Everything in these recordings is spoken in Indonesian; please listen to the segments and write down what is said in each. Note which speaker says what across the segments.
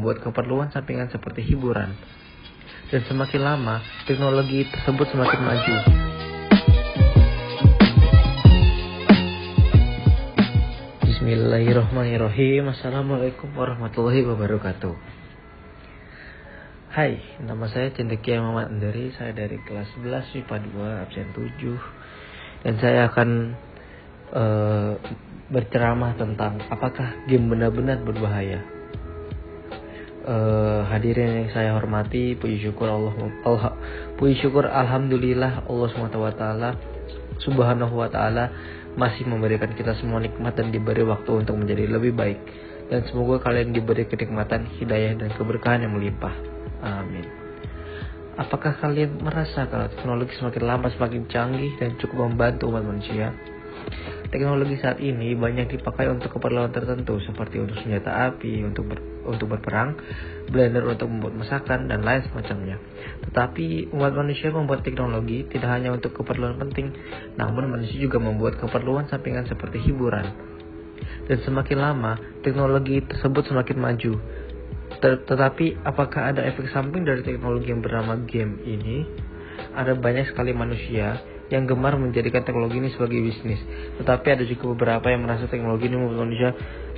Speaker 1: membuat keperluan sampingan seperti hiburan. Dan semakin lama, teknologi tersebut semakin maju. Bismillahirrahmanirrahim. Assalamualaikum warahmatullahi wabarakatuh. Hai, nama saya Cendekia Muhammad Andari. Saya dari kelas 11 MIPA 2 absen 7. Dan saya akan uh, berceramah tentang apakah game benar-benar berbahaya. Uh, hadirin yang saya hormati, puji syukur Allah, Allah puji syukur alhamdulillah Allah SWT Subhanahu wa taala masih memberikan kita semua nikmat dan diberi waktu untuk menjadi lebih baik. Dan semoga kalian diberi kenikmatan, hidayah, dan keberkahan yang melimpah. Amin. Apakah kalian merasa kalau teknologi semakin lama semakin canggih dan cukup membantu umat manusia? Teknologi saat ini banyak dipakai untuk keperluan tertentu seperti untuk senjata api, untuk ber, untuk berperang, blender untuk membuat masakan dan lain semacamnya. Tetapi umat manusia membuat teknologi tidak hanya untuk keperluan penting, namun manusia juga membuat keperluan sampingan seperti hiburan. Dan semakin lama, teknologi tersebut semakin maju. Tetapi apakah ada efek samping dari teknologi yang bernama game ini? Ada banyak sekali manusia yang gemar menjadikan teknologi ini sebagai bisnis. Tetapi ada juga beberapa yang merasa teknologi ini membuat manusia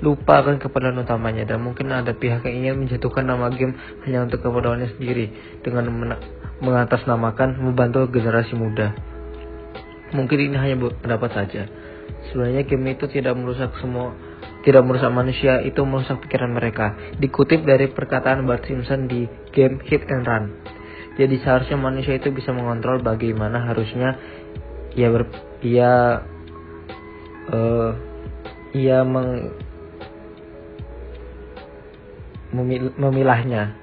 Speaker 1: lupa akan keperluan utamanya dan mungkin ada pihak yang ingin menjatuhkan nama game hanya untuk keperluannya sendiri dengan mengatasnamakan membantu generasi muda. Mungkin ini hanya pendapat saja. Sebenarnya game itu tidak merusak semua tidak merusak manusia, itu merusak pikiran mereka. Dikutip dari perkataan Bart Simpson di game Hit and Run. Jadi seharusnya manusia itu bisa mengontrol bagaimana harusnya ia ber, ia uh, ia meng, memil, memilahnya.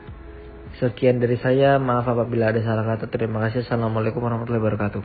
Speaker 1: Sekian dari saya, maaf apabila ada salah kata. Terima kasih. Assalamualaikum warahmatullahi wabarakatuh.